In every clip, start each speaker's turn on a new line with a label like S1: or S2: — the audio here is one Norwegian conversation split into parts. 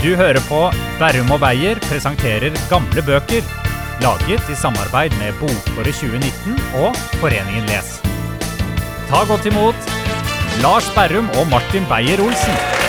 S1: Du hører på Berrum og Beyer presenterer gamle bøker. Laget i samarbeid med Bokåret 2019 og Foreningen Les. Ta godt imot Lars Berrum og Martin Beyer-Olsen.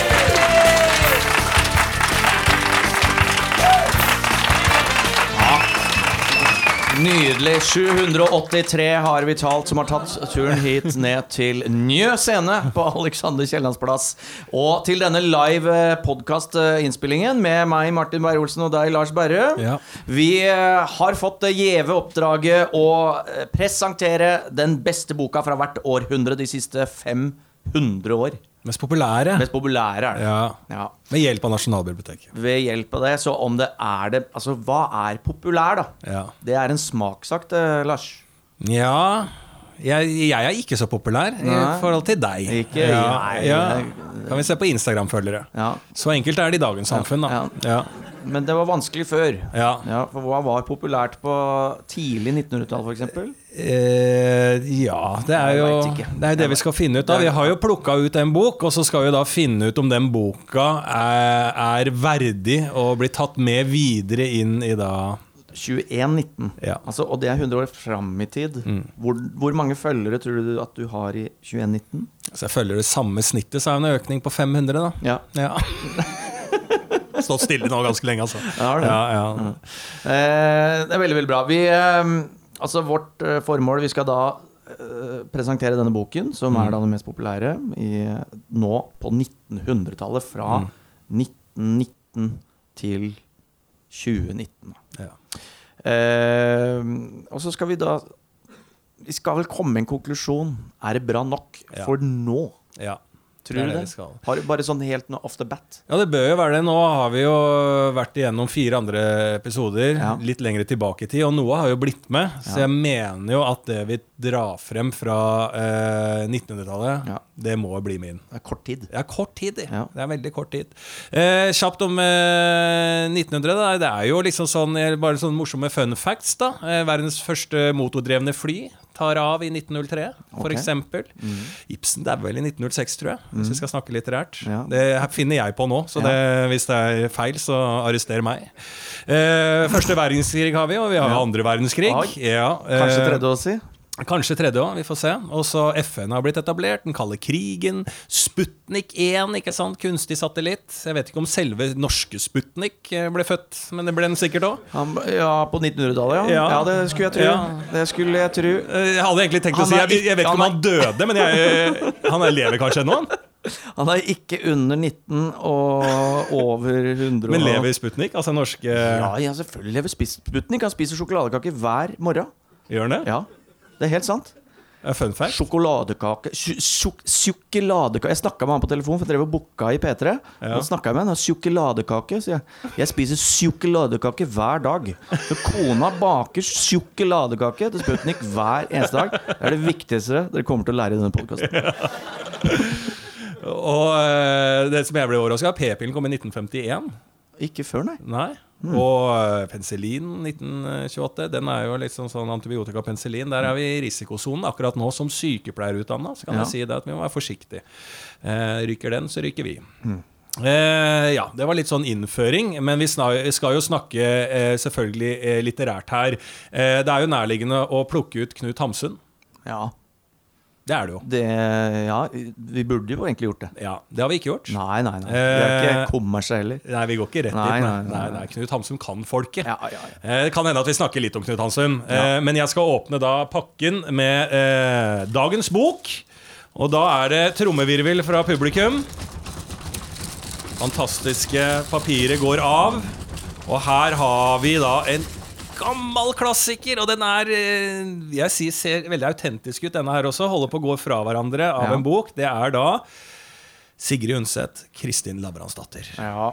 S2: Nydelig. 783 har vi talt som har tatt turen hit ned til Njø scene på Alexander Kiellands plass. Og til denne live podkast-innspillingen med meg, Martin Beyer-Olsen, og deg, Lars Berre.
S3: Ja.
S2: Vi eh, har fått det gjeve oppdraget å eh, presentere den beste boka fra hvert århundre de siste 500 år.
S3: Mest populære.
S2: Mest populære er det.
S3: Ja.
S2: Ja.
S3: Med hjelp av Nasjonalbiblioteket.
S2: Ved hjelp av det, så om det er det Altså, hva er populær, da?
S3: Ja.
S2: Det er en smakssak, Lars.
S3: ja jeg, jeg er ikke så populær i forhold til deg.
S2: Ikke- nei.
S3: Kan vi se på Instagram-følgere.
S2: Ja.
S3: Så enkelt er det i dagens samfunn, da. Ja.
S2: Men det var vanskelig før.
S3: Ja.
S2: Ja, for Hva var populært på tidlig 1900-tall, f.eks.?
S3: Eh, ja, det er jo det, er det vi skal finne ut av. Vi har jo plukka ut en bok, og så skal vi da finne ut om den boka er, er verdig å bli tatt med videre inn i da
S2: 2119.
S3: Ja.
S2: Altså, og det er 100 år fram i tid. Hvor, hvor mange følgere tror du at du har i 2119?
S3: Altså, jeg følger det samme snittet, så er det en økning på 500, da.
S2: Ja.
S3: Ja. Stått stille nå ganske lenge, altså.
S2: Ja, det.
S3: Ja, ja.
S2: Eh, det er veldig, veldig bra. Vi, eh, altså Vårt eh, formål Vi skal da eh, presentere denne boken, som er da den mest populære i, nå på 1900-tallet. Fra 1919 til 2019.
S3: Ja.
S2: Eh, og så skal vi da Vi skal vel komme med en konklusjon. Er det bra nok
S3: Ja.
S2: for nå?
S3: ja.
S2: Tror
S3: Det
S2: du
S3: det
S2: det?
S3: skal.
S2: Har du bare sånn helt noe off the bat?
S3: Ja, det bør jo være det. Nå har vi jo vært igjennom fire andre episoder
S2: Ja.
S3: litt lengre tilbake i tid, og noe har jo blitt med. Så
S2: Ja.
S3: jeg mener jo at det vi drar frem fra eh, 1900-tallet,
S2: Ja.
S3: det må bli min.
S2: Det er kort tid.
S3: Det er kort tid, det.
S2: Ja.
S3: Det er veldig kort tid. Eh, kjapt om eh, 1900. Da. Det er jo liksom sånn, bare sånn morsomme fun facts. da. Eh, verdens første motordrevne fly tar av i 1903, for
S2: Okay.
S3: eksempel. Ibsen det er vel i 1906, tror jeg, hvis vi skal snakke litterært.
S2: Ja.
S3: Det finner jeg på nå, så det, hvis det er feil, så arrester meg. Eh, første verdenskrig har vi, og vi har
S2: Ja.
S3: andre verdenskrig. Ja, eh, Kanskje
S2: tredje å si?
S3: Kanskje tredje òg, vi får se. Og så FN har blitt etablert, den kalde krigen. Sputnik 1, ikke sant, kunstig satellitt. Jeg vet ikke om selve norske Sputnik eh, ble født, men det ble den sikkert òg.
S2: Ja, på 1900-tallet, ja. ja.
S3: Ja.
S2: det skulle jeg tro.
S3: Ja.
S2: Det skulle jeg tro.
S3: Jeg hadde egentlig tenkt
S2: Han
S3: å si Jeg, jeg vet ikke om han døde, men jeg, han er- lever kanskje ennå? han?
S2: Han er ikke under 19 og over 100.
S3: Men lever Sputnik? Altså norske
S2: Ja, ja, selvfølgelig lever Sputnik. Han spiser sjokoladekake hver morgen.
S3: Gjør han det?
S2: Ja, det er helt sant.
S3: Fun fact?
S2: Sjokoladekake Sjokoladekake Jeg snakka med han på telefon, for jeg drev og booka i P3.
S3: Ja.
S2: Snakket jeg med han, Sjokoladekake, sier jeg. Jeg spiser sjokoladekake hver dag. Så kona baker sjokoladekake til Sputnik hver eneste dag. Det er det viktigste dere kommer til å lære i denne podkasten.
S3: Og eh, det som jeg ble overraska av, p-pillen kom i 1951.
S2: Ikke før, nei.
S3: Nei. Og eh, penicillin 1928, den er jo liksom sånn antibiotika penicillin. Der er vi i risikosonen akkurat nå som sykepleierutdanna. Så kan
S2: Ja.
S3: jeg si det at vi må være forsiktige. Eh, ryker den, så ryker vi. Eh, ja, det var litt sånn innføring, men vi skal jo snakke eh, selvfølgelig eh, litterært her. Eh, det er jo nærliggende å plukke ut Knut Hamsun.
S2: Ja.
S3: Det er det jo.
S2: Det, ja, vi burde jo egentlig gjort det.
S3: Ja, Det har vi ikke gjort.
S2: Nei, nei, nei. Vi er ikke kommersielle heller.
S3: Nei, vi går ikke rett dit.
S2: nei,
S3: Nei,
S2: nei.
S3: Knut Hamsum kan folket.
S2: Ja, ja, ja.
S3: Eh, Det kan hende at vi snakker litt om Knut
S2: Hamsum.
S3: Eh, Men jeg skal åpne da pakken med eh, dagens bok. Og da er det trommevirvel fra publikum. Fantastiske papiret går av. Og her har vi da en gammel klassiker, og den er eh, Jeg sier ser veldig autentisk ut, denne her også. Holder på å gå fra hverandre av
S2: Ja.
S3: en bok. Det er da Sigrid Undset, Kristin Labransdatter.
S2: ja.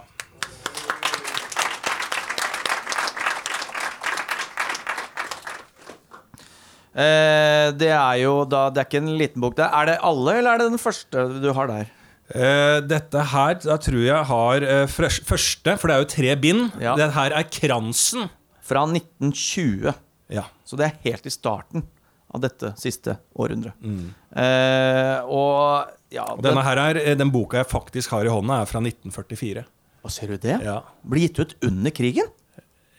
S2: Eh, det er jo da Det er ikke en liten bok. Det er det alle, eller er det den første du har der?
S3: Eh, dette her da tror jeg har eh, første, for det er jo tre bind.
S2: Ja.
S3: Det her er kransen.
S2: Fra 1920.
S3: Ja.
S2: Så det er helt i starten av dette siste århundret. Eh, og ja
S3: denne her er, eh, Den boka jeg faktisk har i hånda, er fra 1944.
S2: Og ser du det?
S3: Ja,
S2: Ble gitt ut under krigen?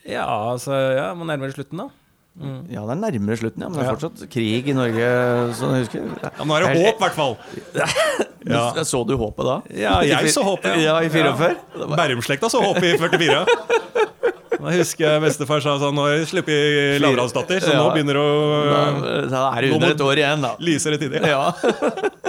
S3: ja altså ja, Må nærmere slutten, da.
S2: Ja, det er nærmere slutten, ja. Men det er
S3: Ja.
S2: fortsatt krig i Norge, sånn jeg husker.
S3: Ja, Nå er det håp, i hvert fall. Ja.
S2: Ja. Så du håpet da?
S3: Ja, jeg så håpet.
S2: Ja, i 44.
S3: Bærumslekta så håp i 44. Da husker jeg bestefar sa sånn Nå har jeg sluppet Lavransdatter, så nå begynner det å
S2: da er det under et år igjen, da.
S3: lysere tider.
S2: Ja.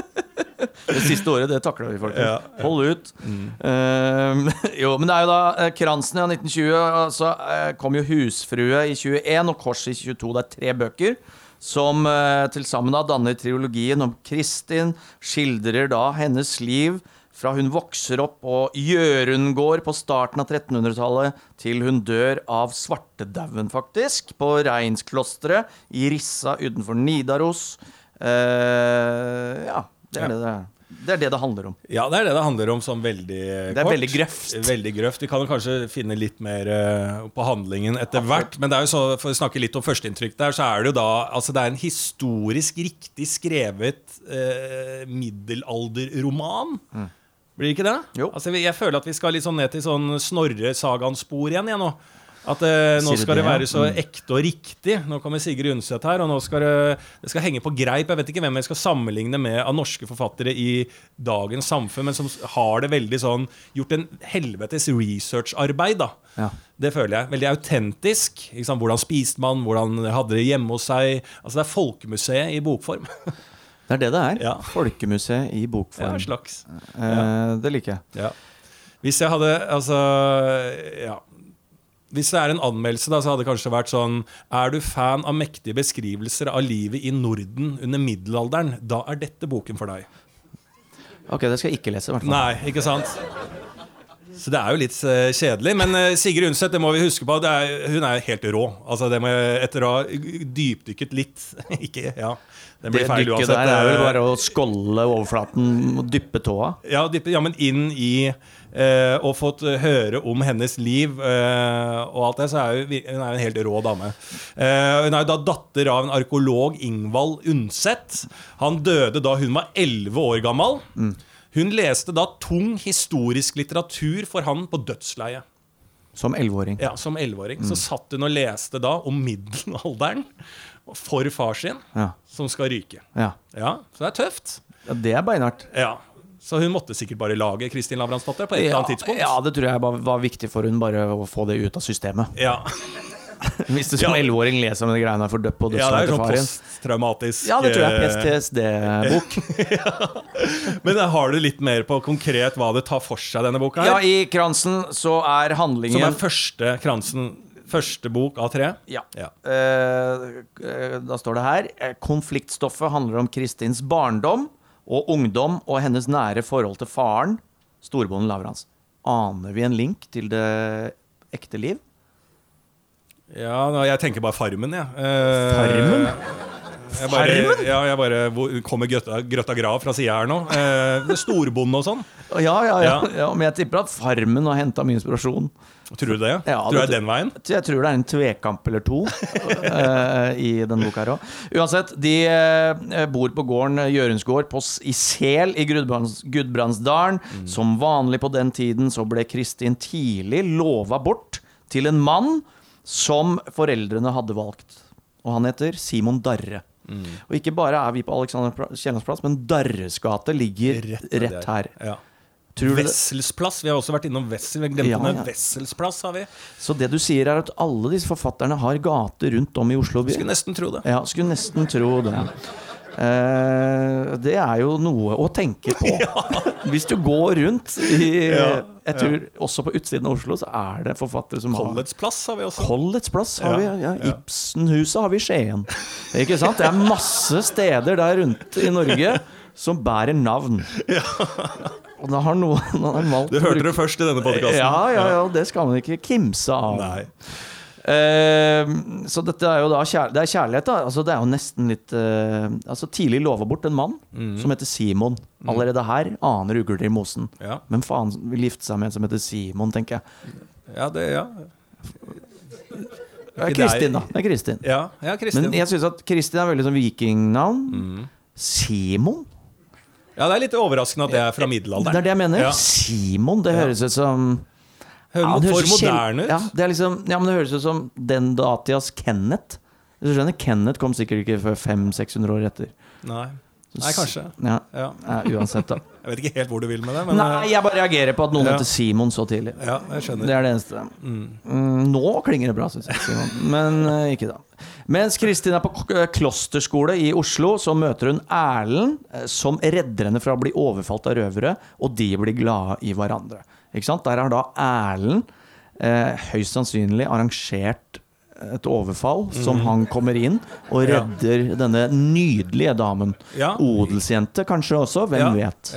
S2: Det siste året, det takla vi, folkens.
S3: Ja.
S2: Hold ut. Eh, jo, men det er jo da eh, Kransen i 1920, så eh, kom jo Husfrue i 21 og Kors i 22. Det er tre bøker som uh, til sammen da danner triologien om Kristin. Skildrer da hennes liv fra hun vokser opp på Gjørundgård på starten av 1300-tallet, til hun dør av svartedauden, faktisk, på Reinsklosteret i Rissa utenfor Nidaros. Eh, ja, det er,
S3: Ja.
S2: Det, det, er. Det er det det handler om.
S3: Ja, det er det det handler om sånn veldig kort.
S2: Det er veldig grøft.
S3: Veldig grøft. Vi kan kanskje finne litt mer eh, på handlingen etter hvert. Men det er jo så, for å snakke litt om førsteinntrykk der, så er det jo da Altså, det er en historisk riktig skrevet eh, middelalderroman. Blir det ikke det?
S2: Jo.
S3: Altså, jeg føler at vi skal litt sånn ned til sånn Snorre-sagaen-spor igjen, jeg nå. At eh, nå skal det være så ekte og riktig. Nå kommer Sigrid Undset her, og nå skal det, det skal henge på greip. Jeg vet ikke hvem jeg skal sammenligne med av norske forfattere i dagens samfunn, men som har det veldig sånn Gjort en helvetes researcharbeid, da.
S2: Ja.
S3: Det føler jeg. Veldig autentisk. Hvordan spiste man? Hvordan hadde det hjemme hos seg? Altså Det er folkemuseet i bokform.
S2: Det er det det er.
S3: Ja.
S2: Folkemuseet i bokform.
S3: Ja, slags.
S2: Eh, det liker jeg.
S3: Ja. Hvis jeg hadde Altså, ja. Hvis det er en anmeldelse, da, så hadde det kanskje vært sånn Er du fan av mektige beskrivelser av livet i Norden under middelalderen, da er dette boken for deg.
S2: Ok, det skal jeg ikke lese, i hvert fall.
S3: Nei, ikke sant? Så det er jo litt uh, kjedelig. Men uh, Sigrid Undset, det må vi huske på, det er, hun er helt rå. Altså, det må jeg, etter å ha dypdykket litt Ikke, ja. Det
S2: Det
S3: feil
S2: dykket
S3: uansett.
S2: der er vel bare å skålle overflaten og dyppe tåa.
S3: Ja, dyppe, ja, men inn i eh, Og fått høre om hennes liv eh, og alt det, så er hun, hun er en helt rå dame. Eh, hun er jo da datter av en arkeolog, Ingvald Undset. Han døde da hun var 11 år gammel. Hun leste da tung historisk litteratur for han på dødsleiet.
S2: Som elleveåring.
S3: Ja, Som 11-åring. Så satt hun og leste da om middelalderen for far sin,
S2: Ja.
S3: som skal ryke.
S2: Ja.
S3: Ja, Så det er tøft.
S2: ja, det er beinhardt.
S3: Ja. Så hun måtte sikkert bare lage Kristin Lavransdatter på et eller annet tidspunkt.
S2: ja, det tror jeg var, var viktig for hun bare å få det ut av systemet.
S3: Ja,
S2: Hvis du som
S3: Ja.
S2: elleveåring leser om de greiene for dødt på
S3: ja det er
S2: til faren.
S3: posttraumatisk
S2: Ja, det tror jeg.
S3: er
S2: PTSD-bok.
S3: Men eh, har du litt mer på konkret hva det tar for seg, denne boka
S2: Ja, i Kransen så er handlingen Som
S3: er første Kransen Første bok av tre?
S2: Ja.
S3: Ja.
S2: Uh, eh, da står det her eh, Konfliktstoffet handler om Kristins barndom og ungdom og hennes nære forhold til faren, storbonden Lavrans. Aner vi en link til det ekte liv?
S3: Ja, jeg tenker bare Farmen, jeg. Eh,
S2: Farmen?
S3: Jeg bare, Ja, jeg bare hvor- Kommer Grøtta, Grøtta Grav fra sida her nå? Eh, Storbonde og sånn?
S2: Ja, ja, ja,
S3: Ja.
S2: Men jeg tipper at Farmen har henta mye inspirasjon.
S3: Tror du det?
S2: Ja,
S3: tror det er den veien?
S2: Jeg tror det er en tvekamp eller to eh, i denne boka her òg. Uansett, de eh, bor på gården eh, Gjørundsgård i Sel i Gudbrands, Gudbrandsdalen. Som vanlig på den tiden så ble Kristin tidlig lova bort til en mann som foreldrene hadde valgt. Og han heter Simon Darre. Og ikke bare er vi på Alexander Kiellands plass, men Darres gate ligger rett,
S3: rett
S2: her.
S3: Ja.
S2: Tror?
S3: Wessels plass. Vi har også vært innom Wessel. Vi glemte
S2: Ja, ja.
S3: Wessels plass har vi.
S2: Så det du sier, er at alle disse forfatterne har gater rundt om i Oslo by?
S3: Skulle nesten tro det.
S2: Ja, skulle nesten tro det. Eh, det er jo noe å tenke på. Hvis du går rundt i
S3: Ja,
S2: Jeg tror også på utsiden av Oslo så er det forfattere som har
S3: Kollets plass har vi også.
S2: Collets plass har vi,
S3: Ja,
S2: ja.
S3: ja.
S2: Ibsenhuset har vi i Skien. Ikke sant? Det er masse steder der rundt i Norge som bærer navn. Og da har noen valgt
S3: Du hørte det først i denne podkasten.
S2: Ja, ja, ja, det skal man ikke kimse av.
S3: Nei.
S2: Eh, så dette er jo da kjær det er kjærlighet, da. Altså, det er jo nesten litt uh, Altså Tidlig lova bort en mann
S3: Mm.
S2: som heter Simon. Allerede her aner ugler i mosen.
S3: Ja.
S2: Men faen vil gifte seg med en som heter Simon, tenker jeg.
S3: Ja, det, ja.
S2: Det er Kristin, da. Det er Kristin.
S3: ja, ja Kristin.
S2: Men jeg syns at Kristin er veldig sånn vikingnavn.
S3: Mm.
S2: Simon?
S3: Ja, det er litt overraskende at det er fra
S2: Det er det jeg mener.
S3: Ja.
S2: Simon, det høres ut som Ja,
S3: for moderne ut.
S2: Ja, det liksom, ja, men det høres ut som den datias Kenneth. Du skjønner, Kenneth kom sikkert ikke før 500-600 år etter.
S3: Nei. Nei, kanskje.
S2: Ja,
S3: Ja.
S2: ja, uansett, da.
S3: Jeg vet ikke helt hvor du vil med det, men
S2: Nei, jeg bare reagerer på at noen heter Simon så tidlig.
S3: ja, jeg skjønner.
S2: Det er det eneste. Mm, nå klinger det bra, syns jeg. Simon. Men uh, ikke da. Mens Kristin er på eh, klosterskole i Oslo, så møter hun Erlend, eh, som redder henne fra å bli overfalt av røvere, og de blir glade i hverandre. Der har da Erlend eh, høyst sannsynlig arrangert et overfall, som han kommer inn og
S3: redder Ja.
S2: denne nydelige damen.
S3: Ja.
S2: Odelsjente kanskje også, hvem
S3: ja,
S2: vet.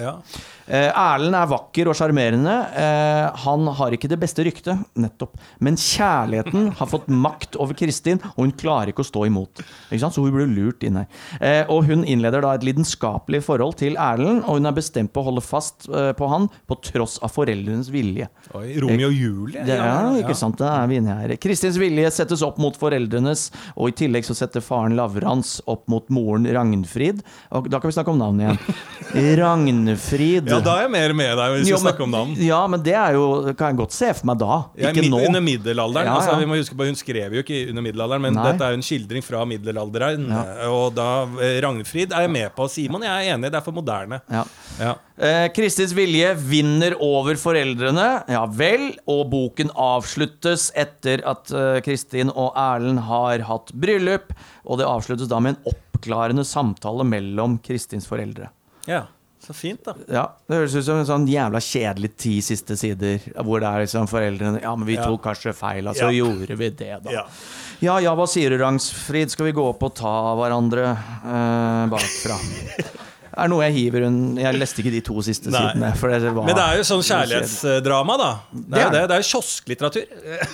S2: Eh, Erlend er vakker og sjarmerende. Eh, han har ikke det beste ryktet, nettopp. Men kjærligheten har fått makt over Kristin, og hun klarer ikke å stå imot. Så hun blir lurt inn her. Eh, og hun innleder da et lidenskapelig forhold til Erlend, og hun er bestemt på å holde fast på han på tross av foreldrenes vilje.
S3: Oi, Romeo og Julie?
S2: Det
S3: ja.
S2: ikke sant, Da er vi inne her. Kristins vilje settes opp mot foreldrenes, og i tillegg så setter faren Lavrans opp mot moren Ragnfrid. Og da kan vi snakke om navnet igjen. Ragnfrid.
S3: Ja, da er jeg mer med deg hvis
S2: Jo,
S3: vi snakker om
S2: men-
S3: navn.
S2: Ja, men det er jo Kan jeg godt se for meg da.
S3: Ja,
S2: Ikke
S3: mid,
S2: nå.
S3: Under middelalderen.
S2: Ja,
S3: Altså, vi må huske på, Hun skrev jo ikke under middelalderen, men
S2: Nei.
S3: dette er jo en skildring fra middelalderen. Og da eh, Ragnfrid er jeg med på. Simon, jeg er enig, det er for moderne.
S2: Ja.
S3: Ja.
S2: Eh, Kristins vilje vinner over foreldrene, ja vel, og boken avsluttes etter at eh, Kristin og Erlend har hatt bryllup, og det avsluttes da med en oppklarende samtale mellom Kristins foreldre.
S3: ja. Så fint, da.
S2: Ja, Det høres ut som en sånn jævla kjedelig ti siste sider, hvor det er liksom foreldrene Ja, men vi
S3: Ja.
S2: tok kanskje feil, altså
S3: Ja.
S2: gjorde vi det, da.
S3: Ja.
S2: Ja ja, hva sier du, Rangsfrid? Skal vi gå opp og ta hverandre eh, bakfra? Det er noe jeg hiver rundt. Jeg leste ikke de to siste
S3: Nei.
S2: sidene. Det var,
S3: Men det er jo sånn kjærlighetsdrama, da. Det er
S2: Det
S3: det.
S2: er
S3: jo kiosklitteratur.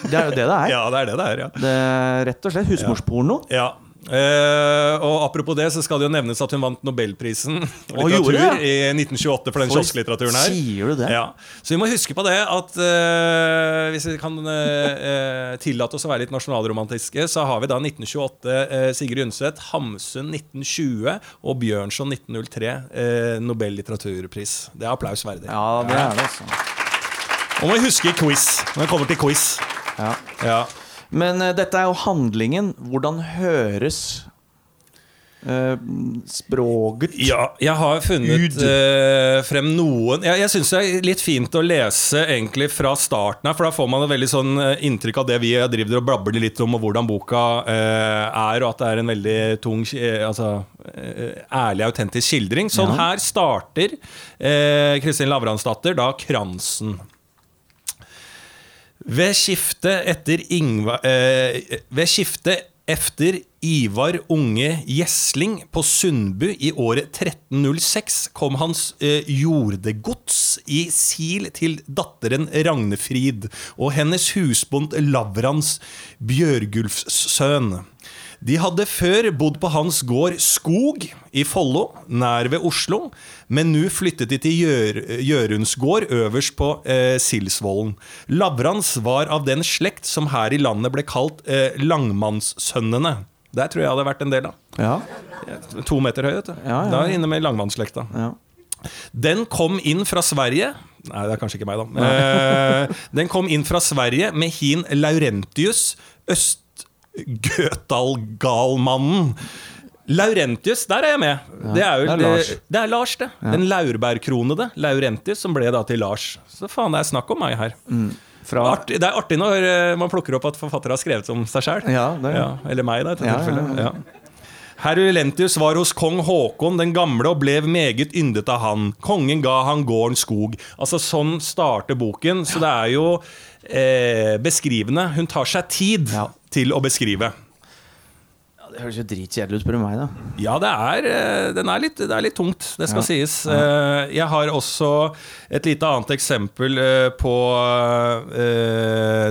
S2: Det er jo det det er.
S3: Ja, det er det det er, ja.
S2: Det rett og slett husmorsporno.
S3: ja. Eh, og apropos det, så skal det jo nevnes at hun vant Nobelprisen for litteratur
S2: det?
S3: i 1928 for den kiosklitteraturen her.
S2: Sier du det?
S3: Ja. Så vi må huske på det at uh, hvis vi kan eh, tillate oss å være litt nasjonalromantiske, så har vi da 1928 eh, Sigrid Undset, Hamsun 1920 og Bjørnson 1903 eh, Nobel litteraturpris. Det er applaus verdig.
S2: Ja, det er det, altså.
S3: Og må vi huske quiz når det kommer til quiz.
S2: Ja.
S3: Ja.
S2: Men uh, dette er jo handlingen. Hvordan høres Uh, språket
S3: Ja, jeg har funnet
S2: Ud.
S3: eh, frem noen Jeg, jeg syns det er litt fint å lese egentlig fra starten her, for da får man et veldig sånn inntrykk av det vi driver og blabber litt om, og hvordan boka uh, er, og at det er en veldig tung altså, ærlig, autentisk skildring. Sånn
S2: Ja.
S3: her starter Kristin Lavransdatter da Kransen. Ved skiftet etter Ingvar eh, Ved skiftet efter Ivar Unge Gjesling på Sundbu i året 1306 kom hans eh, jordegods i sil til datteren Ragnefrid og hennes husbond Lavrans Bjørgulfs sønn. De hadde før bodd på hans gård Skog i Follo, nær ved Oslo, men nå flyttet de til Gjøruns gård øverst på eh, Silsvollen. Lavrans var av den slekt som her i landet ble kalt eh, Langmannssønnene. Der tror jeg jeg hadde vært en del av.
S2: Ja.
S3: To meter høy, vet du.
S2: Ja, ja.
S3: Er jeg inne med langmannsslekta.
S2: ja.
S3: Den kom inn fra Sverige Nei, det er kanskje ikke meg, da. Eh, den kom inn fra Sverige med hin Laurentius Østgøtalgalmannen. Laurentius, der er jeg med. det er jo
S2: det er Lars.
S3: det er Lars, det. Den laurbærkronede Laurentius som ble da til Lars. Så faen, det er snakk om meg her.
S2: Fra
S3: Art, det er artig når eh, man plukker opp at forfattere har skrevet om seg sjøl.
S2: Ja, det er
S3: eller meg, da, i dette
S2: Ja, ja,
S3: tilfellet.
S2: ja.
S3: Herr Ulentius var hos kong Håkon den gamle og ble meget yndet av han. Kongen ga han gården skog. Altså Sånn starter boken. Så det er jo eh, beskrivende. Hun tar seg tid
S2: Ja.
S3: til å beskrive.
S2: Det høres jo dritkjedelig ut, spør du meg, da.
S3: Ja, det er, eh, den er litt, det er litt tungt, det skal
S2: Ja.
S3: sies. Eh, Jeg har også et lite annet eksempel eh, på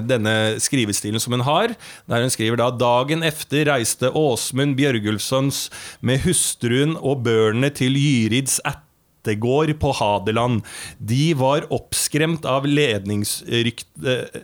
S3: denne skrivestilen som hun har. Der hun skriver da Dagen efter reiste Åsmund Bjørgulfsons med hustruen og børnene til Gyrids æt gjettegård på Hadeland. De var oppskremt av ledningsrykt, eh,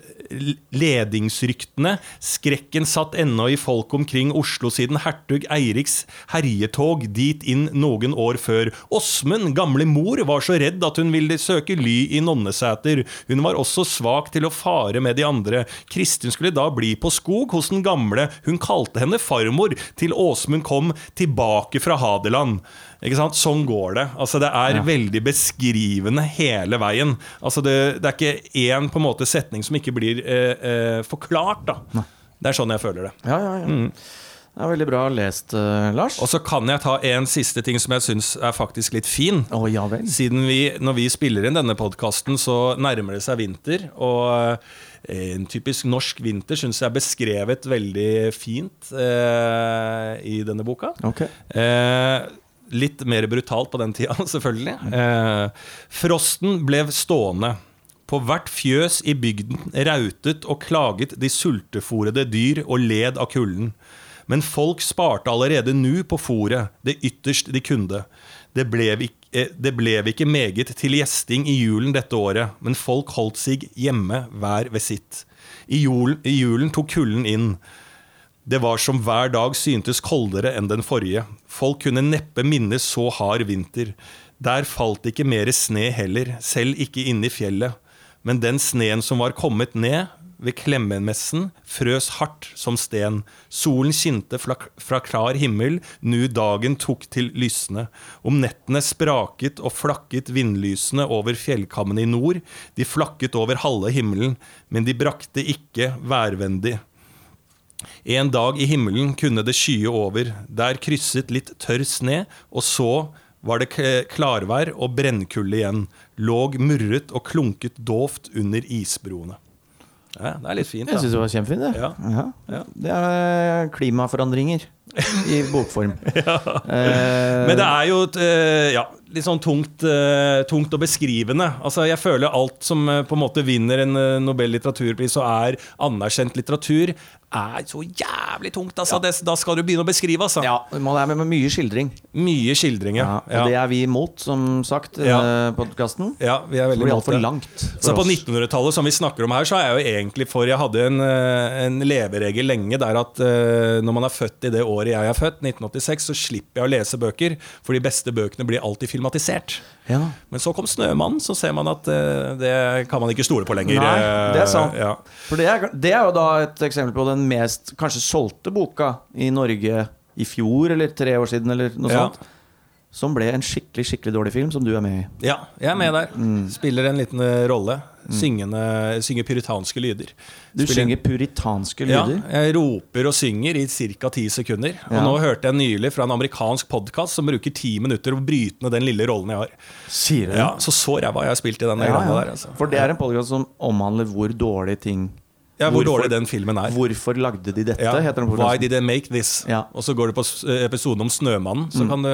S3: ledingsryktene. Skrekken satt ennå i folk omkring Oslo siden hertug Eiriks herjetog dit inn noen år før. Åsmund, gamle mor, var så redd at hun ville søke ly i Nonneseter. Hun var også svak til å fare med de andre. Kristin skulle da bli på skog hos den gamle. Hun kalte henne farmor til Åsmund kom tilbake fra Hadeland. Ikke sant? Sånn går det. Altså, det er
S2: Ja.
S3: veldig beskrivende hele veien. Altså, det, det er ikke én på en måte setning som ikke blir eh, eh, forklart. Da. Det er sånn jeg føler det.
S2: Ja, ja, ja. Det er veldig bra lest, uh, Lars.
S3: Og så kan jeg ta en siste ting som jeg syns er faktisk litt fin.
S2: Oh, ja vel.
S3: Siden vi, når vi spiller inn denne podkasten, så nærmer det seg vinter. Og eh, en typisk norsk vinter syns jeg er beskrevet veldig fint eh, i denne boka.
S2: Okay.
S3: Eh, litt mer brutalt på den tida, selvfølgelig. Eh, frosten ble stående. På hvert fjøs i bygden rautet og klaget de sultefòrede dyr og led av kulden. Men folk sparte allerede nu på fòret, det ytterst de kunne. Det ble, ikke, eh, det ble ikke meget til gjesting i julen dette året, men folk holdt seg hjemme hver ved sitt. I julen, I julen tok kulden inn. Det var som hver dag syntes koldere enn den forrige. Folk kunne neppe minnes så hard vinter. Der falt ikke mere sne heller, selv ikke inne i fjellet. Men den sneen som var kommet ned ved Klemmenmessen, frøs hardt som sten. Solen skinte fra, fra klar himmel, nu dagen tok til lysne. Om nettene spraket og flakket vindlysene over fjellkammen i nord. De flakket over halve himmelen, men de brakte ikke værvendig. En dag i himmelen kunne det skye over. Der krysset litt tørr sne, og så var det klarvær og brennkulde igjen. Låg murret og klunket dovt under isbroene. Ja, det er litt fint,
S2: Jeg
S3: da.
S2: syns det var kjempefint. Det.
S3: Ja.
S2: Ja.
S3: Ja.
S2: det er klimaforandringer i bokform. Eh,
S3: Men det er jo et, eh, ja, litt sånn tungt, uh, tungt og beskrivende. Altså, jeg føler alt som uh, på en måte vinner en uh, Nobel litteraturpris og er anerkjent litteratur, er så jævlig tungt. Altså. Det, da skal du begynne å beskrive, altså.
S2: ja, man er med, med mye skildring.
S3: Mye skildring,
S2: Ja,
S3: ja.
S2: og det er vi imot, som sagt,
S3: Ja.
S2: podkasten.
S3: ja, vi er veldig imot det.
S2: langt.
S3: Så på 1900-tallet, som vi snakker om her, så er jeg jo egentlig for Jeg hadde en, en leveregel lenge der at når man er født i det året jeg er født, 1986, så slipper jeg å lese bøker, for de beste bøkene blir alltid filmatisert.
S2: Ja.
S3: Men så kom 'Snømannen', så ser man at uh, det kan man ikke stole på lenger.
S2: Nei, det er
S3: Eh,
S2: sant.
S3: Ja.
S2: For det er, det er jo da et eksempel på den mest kanskje solgte boka i Norge i fjor, eller tre år siden, eller noe
S3: Ja.
S2: sånt. Som ble en skikkelig skikkelig dårlig film, som du er med i.
S3: ja, jeg er med der.
S2: Mm.
S3: Spiller en liten eh, rolle. Syngende, synger puritanske lyder.
S2: Du
S3: Spiller-
S2: synger puritanske lyder?
S3: Ja, jeg roper og synger i ca. ti sekunder. Og
S2: Ja.
S3: nå hørte jeg nylig fra en amerikansk podkast som bruker ti minutter å bryte ned den lille rollen jeg har.
S2: Sier du?
S3: Ja, Så så ræva jeg har spilt i den
S2: Ja, ja.
S3: der. Altså.
S2: For det er en podkast som omhandler hvor dårlige ting
S3: Ja, hvor
S2: hvorfor-
S3: dårlig den filmen er.
S2: Hvorfor lagde de dette?
S3: Ja.
S2: heter den
S3: Why did they make this?
S2: Ja.
S3: Og så går du på episoden om Snømannen, så kan du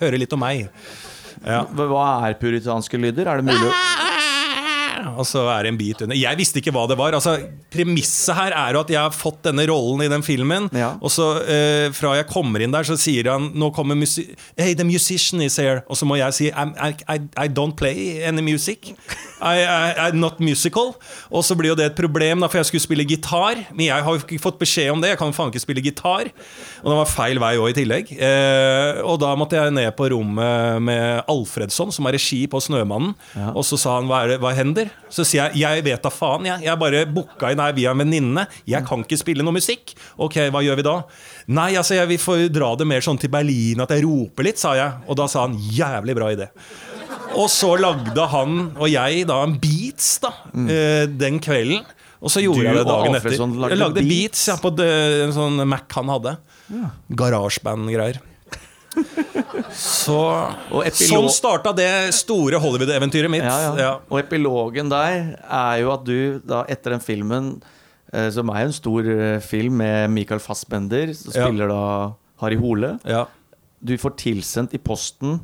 S3: høre litt om meg. Ja.
S2: Hva er puritanske lyder? Er det mulig å
S3: Og så er det en bit under. Jeg visste ikke hva det var. Altså, Premisset her er jo at jeg har fått denne rollen i den filmen.
S2: Ja.
S3: Og så eh, fra jeg kommer inn der, så sier han Nå kommer musi Hey, the musician is here. Og så må jeg si I, I, I don't play any music. I, I, I'm not musical. Og så blir jo det et problem, da, for jeg skulle spille gitar. Men jeg har jo ikke fått beskjed om det. Jeg kan jo faen ikke spille gitar. Og det var feil vei òg, i tillegg. Eh, og da måtte jeg ned på rommet med Alfredsson, som er regi på Snømannen.
S2: Ja.
S3: Og så sa han hva, det, hva hender? Så sier jeg jeg vet da faen. Jeg, jeg bare booka inn her via en venninne. Jeg kan ikke spille noe musikk. Ok, hva gjør vi da? Nei, altså jeg, vi får dra det mer sånn til Berlin, at jeg roper litt, sa jeg. Og da sa han jævlig bra idé. Og så lagde han og jeg da en beats da, mm. den kvelden. Og så gjorde
S2: Du
S3: jeg det dagen etter.
S2: Lagde
S3: Jeg lagde
S2: beats?
S3: beats ja, på en sånn Mac han hadde. Garasjeband-greier. Så Sånn starta det store Hollywood-eventyret mitt.
S2: ja, ja. Og epilogen der er jo at du da etter den filmen, eh, som er en stor eh, film med Michael Fassbender, som spiller da Harry Hole
S3: Ja.
S2: Du får tilsendt i posten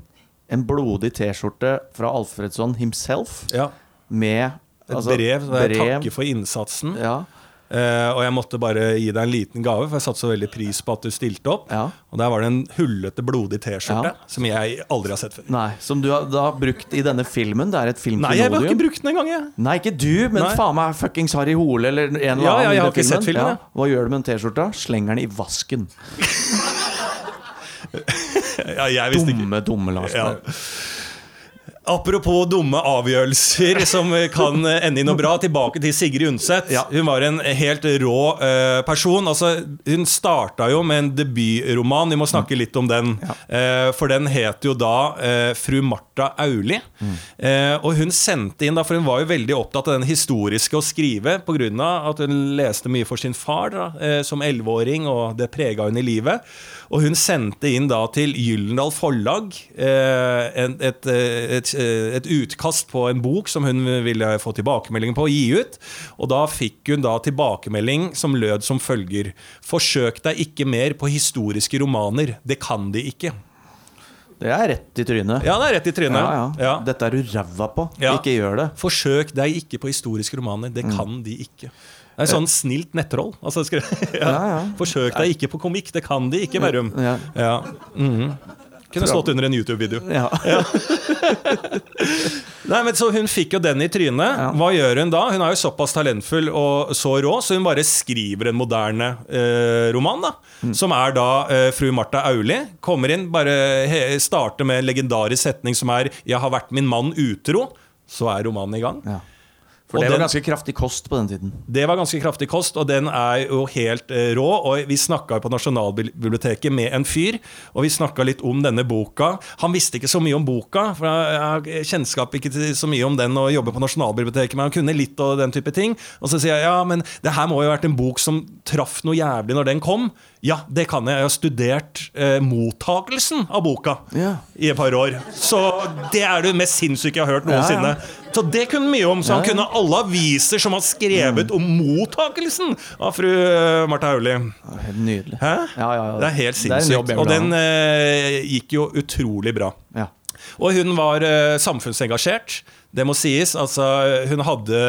S2: en blodig T-skjorte fra Alfredsson himself
S3: ja.
S2: med
S3: Et
S2: altså,
S3: brev der
S2: brev.
S3: takker for innsatsen.
S2: Ja.
S3: Eh, og jeg måtte bare gi deg en liten gave, for jeg satte så veldig pris på at du stilte opp.
S2: Ja.
S3: Og der var det en hullete, blodig T-skjorte
S2: Ja.
S3: som jeg aldri har sett før.
S2: Nei, Som du har da brukt i denne filmen. Det er et
S3: Nei, jeg har ikke brukt den engang, jeg.
S2: Nei, ikke du, men
S3: Nei.
S2: faen meg fuckings Harry Hole eller en eller annen.
S3: ja, jeg har ikke filmen. sett filmen, ja.
S2: Hva gjør du med en T-skjorta? Slenger den i vasken.
S3: Ja, jeg visste ikke.
S2: Dumme, dumme Lars.
S3: Ja. Apropos dumme avgjørelser som kan ende i noe bra. Tilbake til Sigrid Undset.
S2: Ja.
S3: Hun var en helt rå uh, person. Altså, hun starta jo med en debutroman. Vi må snakke litt om den. Eh, for den het jo da uh, Fru Martha Auli. Eh, og hun sendte inn, da, for hun var jo veldig opptatt av den historiske å skrive pga. at hun leste mye for sin far da, som elleveåring, og det prega hun i livet. Og hun sendte inn da til Gyllendal Forlag et, et, eh, et utkast på en bok som hun ville få tilbakemelding på og gi ut. Og da fikk hun da tilbakemelding som lød som følger Forsøk deg ikke mer på historiske romaner. Det kan de ikke.
S2: Det er rett i trynet.
S3: Ja, det er rett i trynet.
S2: Ja, ja.
S3: Ja.
S2: Dette er du ræva på. Ikke gjør det.
S3: Forsøk deg ikke på historiske romaner. Det kan de ikke. Det er sånn snilt nettroll. Altså, ja.
S2: Ja, ja.
S3: Forsøk deg ikke på komikk. Det kan de ikke, Berrum.
S2: Ja.
S3: Ja. Mhm. Kunne stått under en YouTube-video.
S2: Ja.
S3: Nei, men Så hun fikk jo den i trynet.
S2: Ja.
S3: Hva gjør hun da? Hun er jo såpass talentfull og så rå, så hun bare skriver en moderne eh, roman. da
S2: Mm.
S3: Som er da eh, fru Martha Auli. Kommer inn, bare he starter med en legendarisk setning som er 'Jeg har vært min mann utro'. Så er romanen i gang.
S2: Ja. For
S3: det
S2: det var ganske kraftig kost på den tiden.
S3: Det var ganske kraftig kost, og den er jo helt eh, rå. Og vi snakka på Nasjonalbiblioteket med en fyr, og vi snakka litt om denne boka. Han visste ikke så mye om boka, for jeg har kjennskap ikke til så mye om den og jobber på Nasjonalbiblioteket, men han kunne litt og den type ting. Og så sier jeg ja, men det her må jo ha vært en bok som traff noe jævlig når den kom. Ja, det kan jeg. Jeg har studert eh, mottakelsen av boka
S2: Ja.
S3: i et par år. Så det er det mest sinnssyke jeg har hørt noensinne.
S2: Ja,
S3: Så det kunne mye om. Så han
S2: Ja, ja.
S3: kunne alle aviser som har skrevet om mottakelsen av fru eh, Martha
S2: Hauli. Helt nydelig.
S3: Hæ?
S2: Ja, ja, ja.
S3: Det er helt sinnssykt. Og den eh, gikk jo utrolig bra.
S2: Ja.
S3: Og hun var eh, samfunnsengasjert. Det må sies. Altså, hun hadde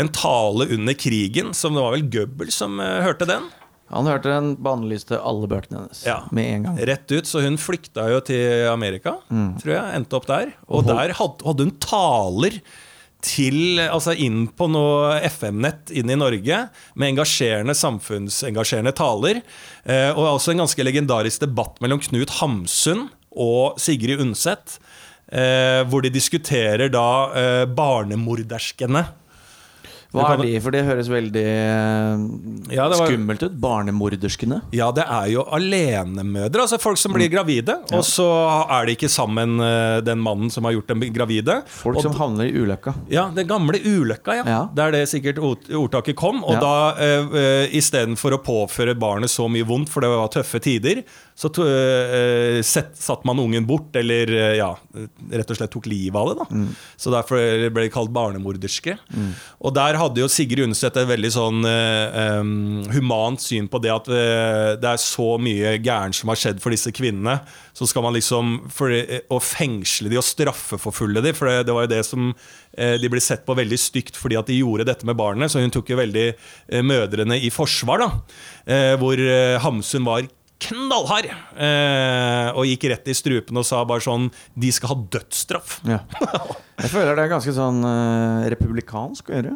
S3: en tale under krigen, som det var vel Goebbels som eh, hørte den.
S2: Han hørte den bannlyste alle bøkene hennes
S3: Ja.
S2: med en gang.
S3: Rett ut, så hun flykta jo til Amerika,
S2: Mm.
S3: tror jeg. Endte opp der. Og der hadde, hun taler til, altså inn på noe FM-nett inn i Norge, med engasjerende, samfunnsengasjerende taler. Eh, og også en ganske legendarisk debatt mellom Knut Hamsun og Sigrid Undset. Eh, hvor de diskuterer da eh, barnemorderskene.
S2: Hva er de? For det høres veldig eh,
S3: Ja, det var-
S2: skummelt ut. Barnemorderskene.
S3: Ja, det er jo alenemødre. Altså folk som blir gravide, og så er de ikke sammen eh, den mannen som har gjort dem gravide.
S2: Folk
S3: og,
S2: som havner i ulykka.
S3: Ja, den gamle ulykka, ja.
S2: Ja.
S3: Der det sikkert ordtaket kom. Og
S2: Ja.
S3: da, uh, istedenfor å påføre barnet så mye vondt, for det var tøffe tider, så uh, set, satt man ungen bort, eller uh, ja, rett og slett tok livet av det. da
S2: Mm.
S3: Så derfor ble de kalt barnemorderske. Og der hadde jo Sigrid Undset et veldig sånn eh, humant syn på det at eh, det er så mye gærent som har skjedd for disse kvinnene. Så skal man liksom eh, Å fengsle de og straffeforfølge de, for det, det var jo det som de ble sett på veldig stygt fordi at de gjorde dette med barnet. Så hun tok jo veldig mødrene i forsvar, da. Hvor Hamsun var knallhard eh, og gikk rett i strupen og sa bare sånn De skal ha dødsstraff.
S2: Ja. Jeg føler det er ganske sånn eh, republikansk å gjøre.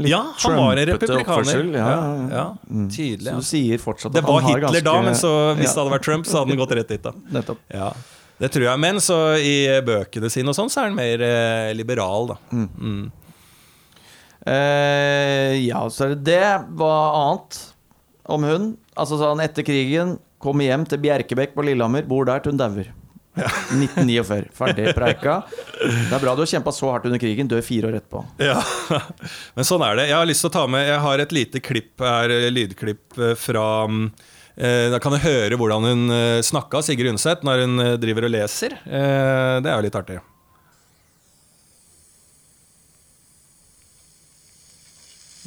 S2: Litt
S3: Ja, han var en republikaner.
S2: Ja,
S3: Ja,
S2: ja, ja,
S3: tydelig.
S2: Så du sier fortsatt
S3: Det var Hitler
S2: ganske
S3: da, men så, hvis det hadde vært Trump, så hadde han gått rett dit. da
S2: Nettopp.
S3: ja, Det tror jeg. Men så i bøkene sine og sånn, så er han mer eh, liberal, da. Mm.
S2: Eh, ja, så er det det. Hva annet om hun? Altså sånn etter krigen, kommer hjem til Bjerkebekk på Lillehammer, bor der til hun dauer. 1949. Ferdig preika. Det er bra du har kjempa så hardt under krigen, dør fire år etterpå.
S3: Ja, men sånn er det. Jeg har lyst til å ta med Jeg har et lite klipp her, eh, lydklipp eh, fra mm, eh, Da kan du høre hvordan hun snakka, Sigrid Undset, når hun driver og leser. Eh, Det er jo litt artig.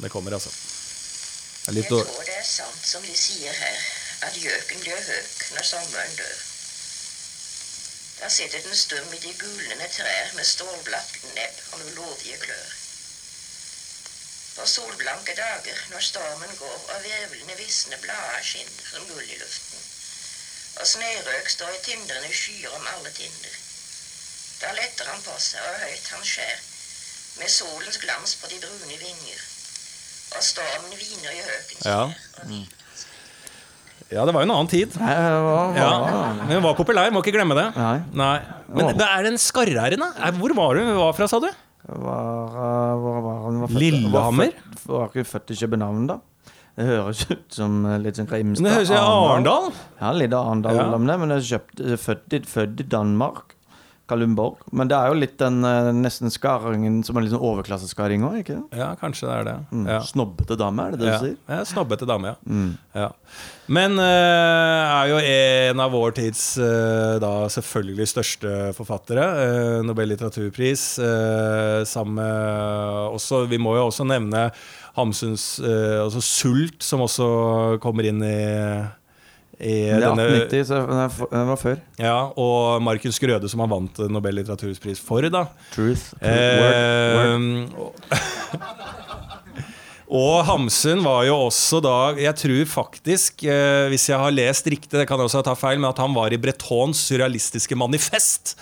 S3: Det kommer, altså. Det er
S4: Jeg tror det er sant som de sier her, at gjøken blir høk når sommeren dør. Der sitter den stum i de gulnende trær med stålblatt nebb og med lodige klør. På solblanke dager når stormen går og virvlende visne blader skinner som gull i luften, og snørøk står i tindrende skyer om alle tinder. Da letter han på seg, og høyt han skjær, med solens glans på de brune vinger, og stormen hviner i høkens
S3: Ja.
S4: vi-
S3: Ja, det var jo en annen tid.
S2: Nei, hva, hva,
S3: Ja, Men hun var populær, må ikke glemme det.
S2: Nei.
S3: Men
S2: Åh.
S3: det er en skarre-r-en, da? Hvor var du hun var fra, sa du?
S2: Var, var? Var
S3: Lillehammer?
S2: Var, ikke født i København, da? Det høres ut som uh, litt sånn Grimstad.
S3: Det høres ut som Arendal.
S2: Ja, litt Arendal
S3: Ja.
S2: om det, men jeg er født, i- født i Danmark. Men det er jo litt den uh, nesten skaringen som er litt sånn overklasseskarring òg, ikke?
S3: Ja, kanskje det er det.
S2: Mm.
S3: Ja.
S2: Snobbete dame, er det det
S3: Ja.
S2: du sier?
S3: ja, Snobbete dame, ja.
S2: Mm.
S3: ja. Men eh, er jo en av vår tids eh, da selvfølgelig største forfattere. Uh, Nobel litteraturpris. eh, sammen med også Vi må jo også nevne Hamsuns eh, altså Sult, som også kommer inn i i
S2: Det er
S3: denne
S2: 1890, så den var før.
S3: Ja, og Markus Grøde, som han vant Nobel litteraturpris for, da.
S2: Truth. Word.
S3: Eh, og- og Hamsun var jo også da Jeg tror faktisk, eh, hvis jeg har lest riktig, det kan jeg også ta feil, men at han var i Bretons surrealistiske manifest.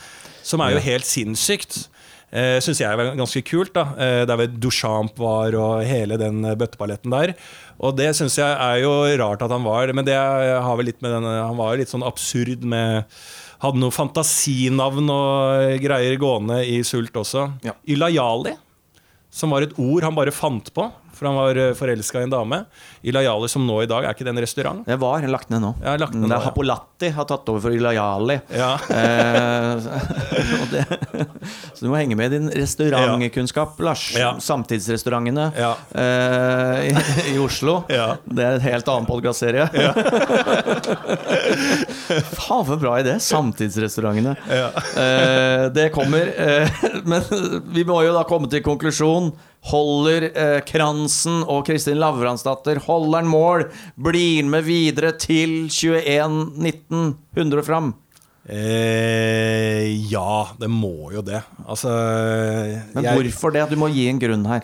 S3: Som er jo helt sinnssykt. Uh, Syns jeg var ganske kult. da Eh, Der ved Duchamp var, og hele den eh, bøtteballetten der. Og det syns jeg er jo rart at han var, men det har vel litt med den Han var jo litt sånn absurd med Hadde noe fantasinavn og greier gående i Sult også.
S2: Ja.
S3: Ilayali, som var et ord han bare fant på, for han var forelska i en dame. Ilayali, som nå i dag, er ikke det en restaurant?
S2: Det var lagt ned nå.
S3: Ja, lagt ned
S2: det er
S3: ja.
S2: Hapolatti har tatt over for Ilayali.
S3: Ja.
S2: Eh, det, så du må henge med i din restaurantkunnskap, Lars.
S3: Ja.
S2: Samtidsrestaurantene
S3: Ja.
S2: eh, i, i Oslo.
S3: Ja.
S2: Det er en helt annen podkastserie. Faen, for bra idé! Samtidsrestaurantene. Eh, det kommer. Eh, men vi må jo da komme til konklusjon. Holder eh, Kransen og Kristin Lavransdatter Holder en mål? Blir med videre til 21-19? 100 og fram?
S3: Eh, ja, det må jo det. Altså
S2: Men
S3: jeg-
S2: hvorfor det? Du må gi en grunn her.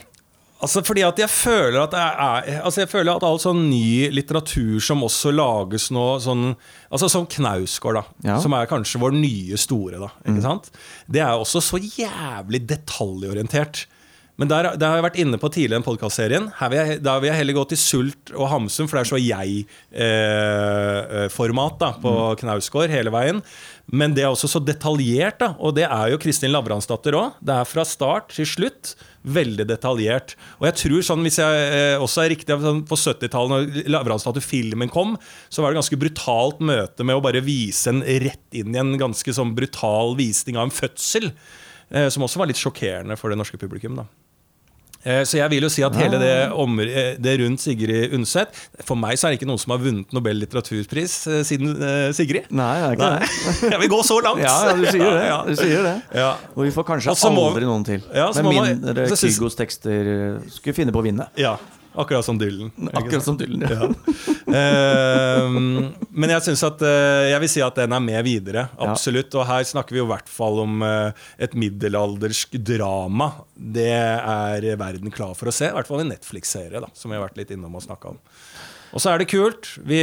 S3: Altså fordi at jeg føler at er Altså jeg føler at all sånn ny litteratur som også lages nå sånn, Altså som Knausgård, da.
S2: Ja.
S3: Som er kanskje vår nye store, da. Sant? Det er også så jævlig detaljorientert. Men der, der har jeg vært inne på tidligere i den podkastserien. Da vil jeg heller gå til Sult og Hamsun, for det er så jeg-format eh, på Knausgård hele veien. Men det er også så detaljert, da. Og det er jo Kristin Lavransdatter òg. Det er fra start til slutt veldig detaljert. Og jeg tror sånn, hvis jeg eh, også er riktig sånn, På 70-tallet, når Lavransdatter-filmen kom, så var det ganske brutalt møte med å bare vise en rett inn i en ganske sånn brutal visning av en fødsel. Eh, som også var litt sjokkerende for det norske publikum. da Så jeg vil jo si at hele det, om, eh, det rundt Sigrid Undset For meg så er det ikke noen som har vunnet Nobel litteraturpris eh, siden eh, Sigrid.
S2: Nei, det er ikke det.
S3: Jeg vil gå så langt!
S2: Ja, ja, du sier det.
S3: Ja,
S2: Du sier det.
S3: ja.
S2: Og vi får kanskje
S3: må-
S2: aldri noen til.
S3: Ja, så
S2: Med mindre Kygos tekster eh, skulle finne på å vinne.
S3: ja. Akkurat som Dylan.
S2: Akkurat som Dylan. Ja.
S3: Ehm, men jeg synes at uh, Jeg vil si at den er med videre.
S2: Ja.
S3: Absolutt. Og her snakker vi jo i hvert fall om uh, et middelaldersk drama. Det er verden klar for å se. I hvert fall en Netflix-serie, da, som vi har vært litt innom og snakka om. Og så er det kult. Vi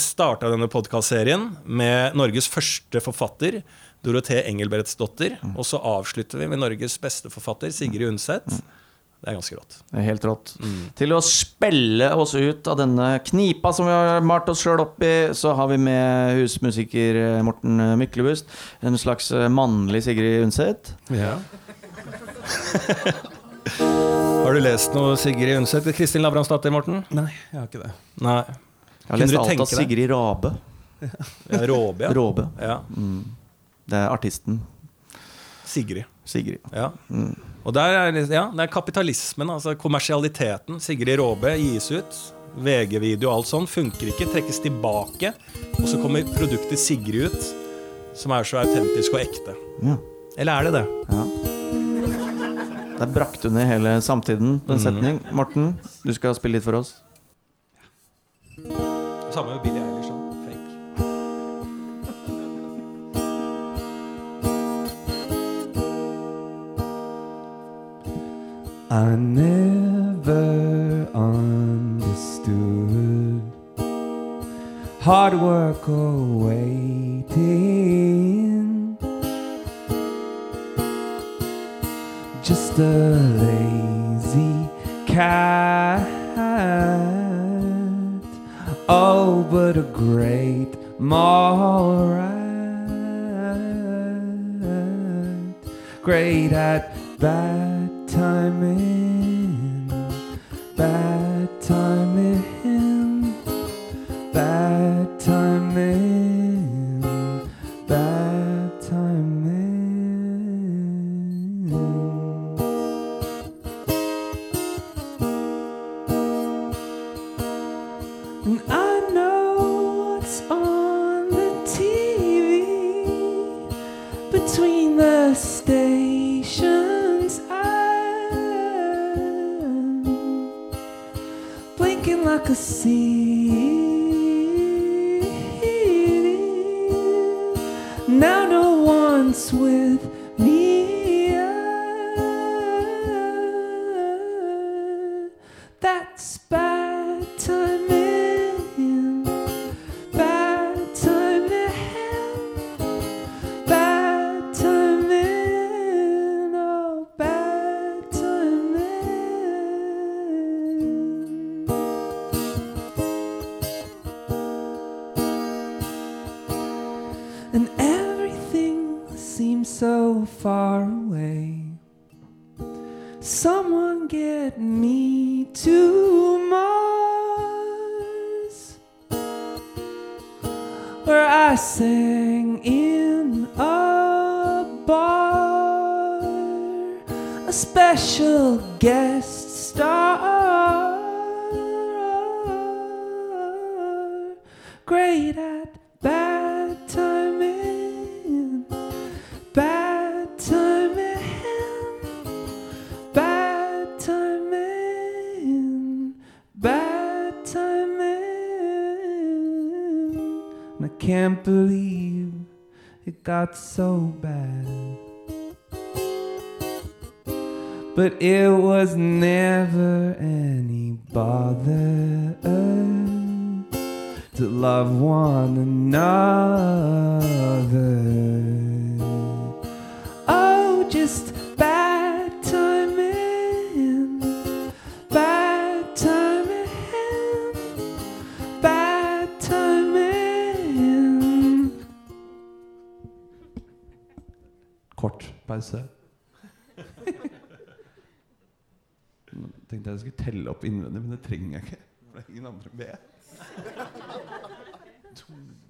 S3: starta denne podkastserien med Norges første forfatter, Dorothée Engelbrektsdotter. Og så avslutter vi med Norges beste forfatter, Sigrid Undset. Det er ganske rått.
S2: Det er helt rått.
S3: Mm.
S2: Til å spille oss ut av denne knipa som vi har malt oss sjøl opp i, så har vi med husmusiker eh, Morten Myklebust. En slags eh, mannlig Sigrid Undset.
S3: Ja. har du lest noe Sigrid Undset? Kristin Lavransdatter, Morten?
S5: Nei, jeg har ikke det.
S3: Nei.
S2: Jeg har
S3: Kunne
S2: lest alt av? Sigrid Rabe.
S3: Ja, Råbe, ja.
S2: Råbe.
S3: ja.
S2: Det er artisten.
S3: Sigrid.
S2: Sigrid.
S3: Ja. Og der er, ja, det er kapitalismen, altså kommersialiteten. Sigrid Råbe gis ut. VG-video og alt sånn funker ikke, trekkes tilbake. Og så kommer produktet Sigrid ut, som er så autentisk og ekte.
S2: Ja.
S3: Eller er det det?
S2: ja. Der brakte du ned hele samtiden på en
S3: Mm.
S2: setning. Morten, du skal spille litt for oss.
S3: Samme med Billie
S5: I never understood hard work or waiting. Just a lazy cat. Oh, but a great moral. Great at bad timing. Bad timing. Bad timing. Bad timing. And I know what's on the TV between the stations. see. A special guest star, great at bad timing, bad timing. Bad timing, bad timing. And I can't believe it got so bad. But it was never any bother to love one another. Oh, just bad timing, bad timing, bad timing. Kort pause. Telle opp innvendig, men det trenger jeg ikke. For det er ingen andre med. Timing,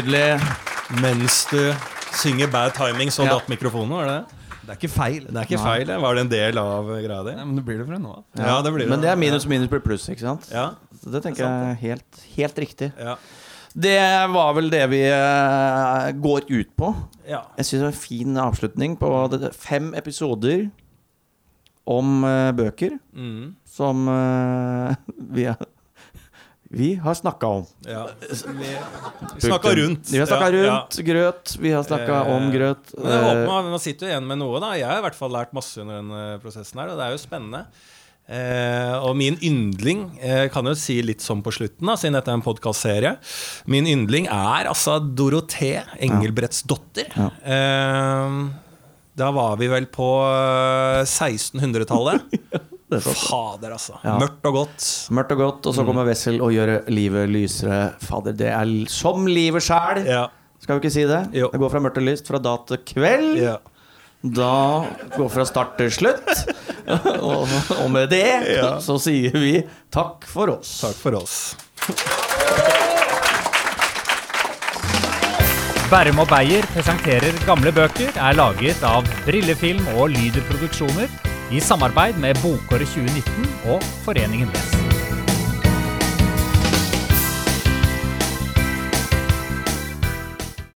S2: Nydelig.
S3: Mens du synger bad timing, så
S2: Ja.
S3: datt mikrofonen, var det det?
S5: Det er ikke feil.
S3: Det er ikke feil, det. Var det en del av greia di?
S5: Men det blir det fra nå av.
S3: Ja, det blir det.
S2: Men det er minus minus blir pluss, ikke sant?
S3: Ja,
S2: Så det tenker jeg er helt, helt riktig.
S3: ja,
S2: Det var vel det vi eh, går ut på.
S3: ja.
S2: Jeg syns det var en fin avslutning på det, fem episoder om eh, bøker
S3: Mm,
S2: som eh, vi, har- vi har snakka om.
S3: ja. Vi, snakka rundt.
S2: Vi har snakka
S3: Ja, ja.
S2: grøt. Vi har snakka
S3: Eh,
S2: om grøt.
S3: Men jeg håper
S2: Eh,
S3: man, man sitter jo igjen med noe. da Jeg har i hvert fall lært masse under denne prosessen. her Og det er jo spennende. Eh, og min yndling eh, kan jo si litt sånn på slutten, da siden dette er en podkastserie. Min yndling er altså Dorothé Engelbrettsdotter.
S2: Ja.
S3: Eh, da var vi vel på eh, 1600-tallet.
S2: det er.
S3: Fader, altså.
S2: Ja.
S3: Mørkt og godt.
S2: Mørkt og godt, og så kommer Wessel og gjør livet lysere. Fader, det er som livet sjæl!
S3: Ja.
S2: Skal vi ikke si det?
S3: Jo.
S2: Det går fra mørkt til lyst, fra da til kveld.
S3: ja.
S2: Da går fra start til slutt. og, og med det
S3: Ja.
S2: så sier vi takk for oss.
S3: Takk for oss.
S1: Bærum og Beyer presenterer gamle bøker er laget av Brillefilm og Lyder Produksjoner i samarbeid med Bokåret 2019 og Foreningen Les.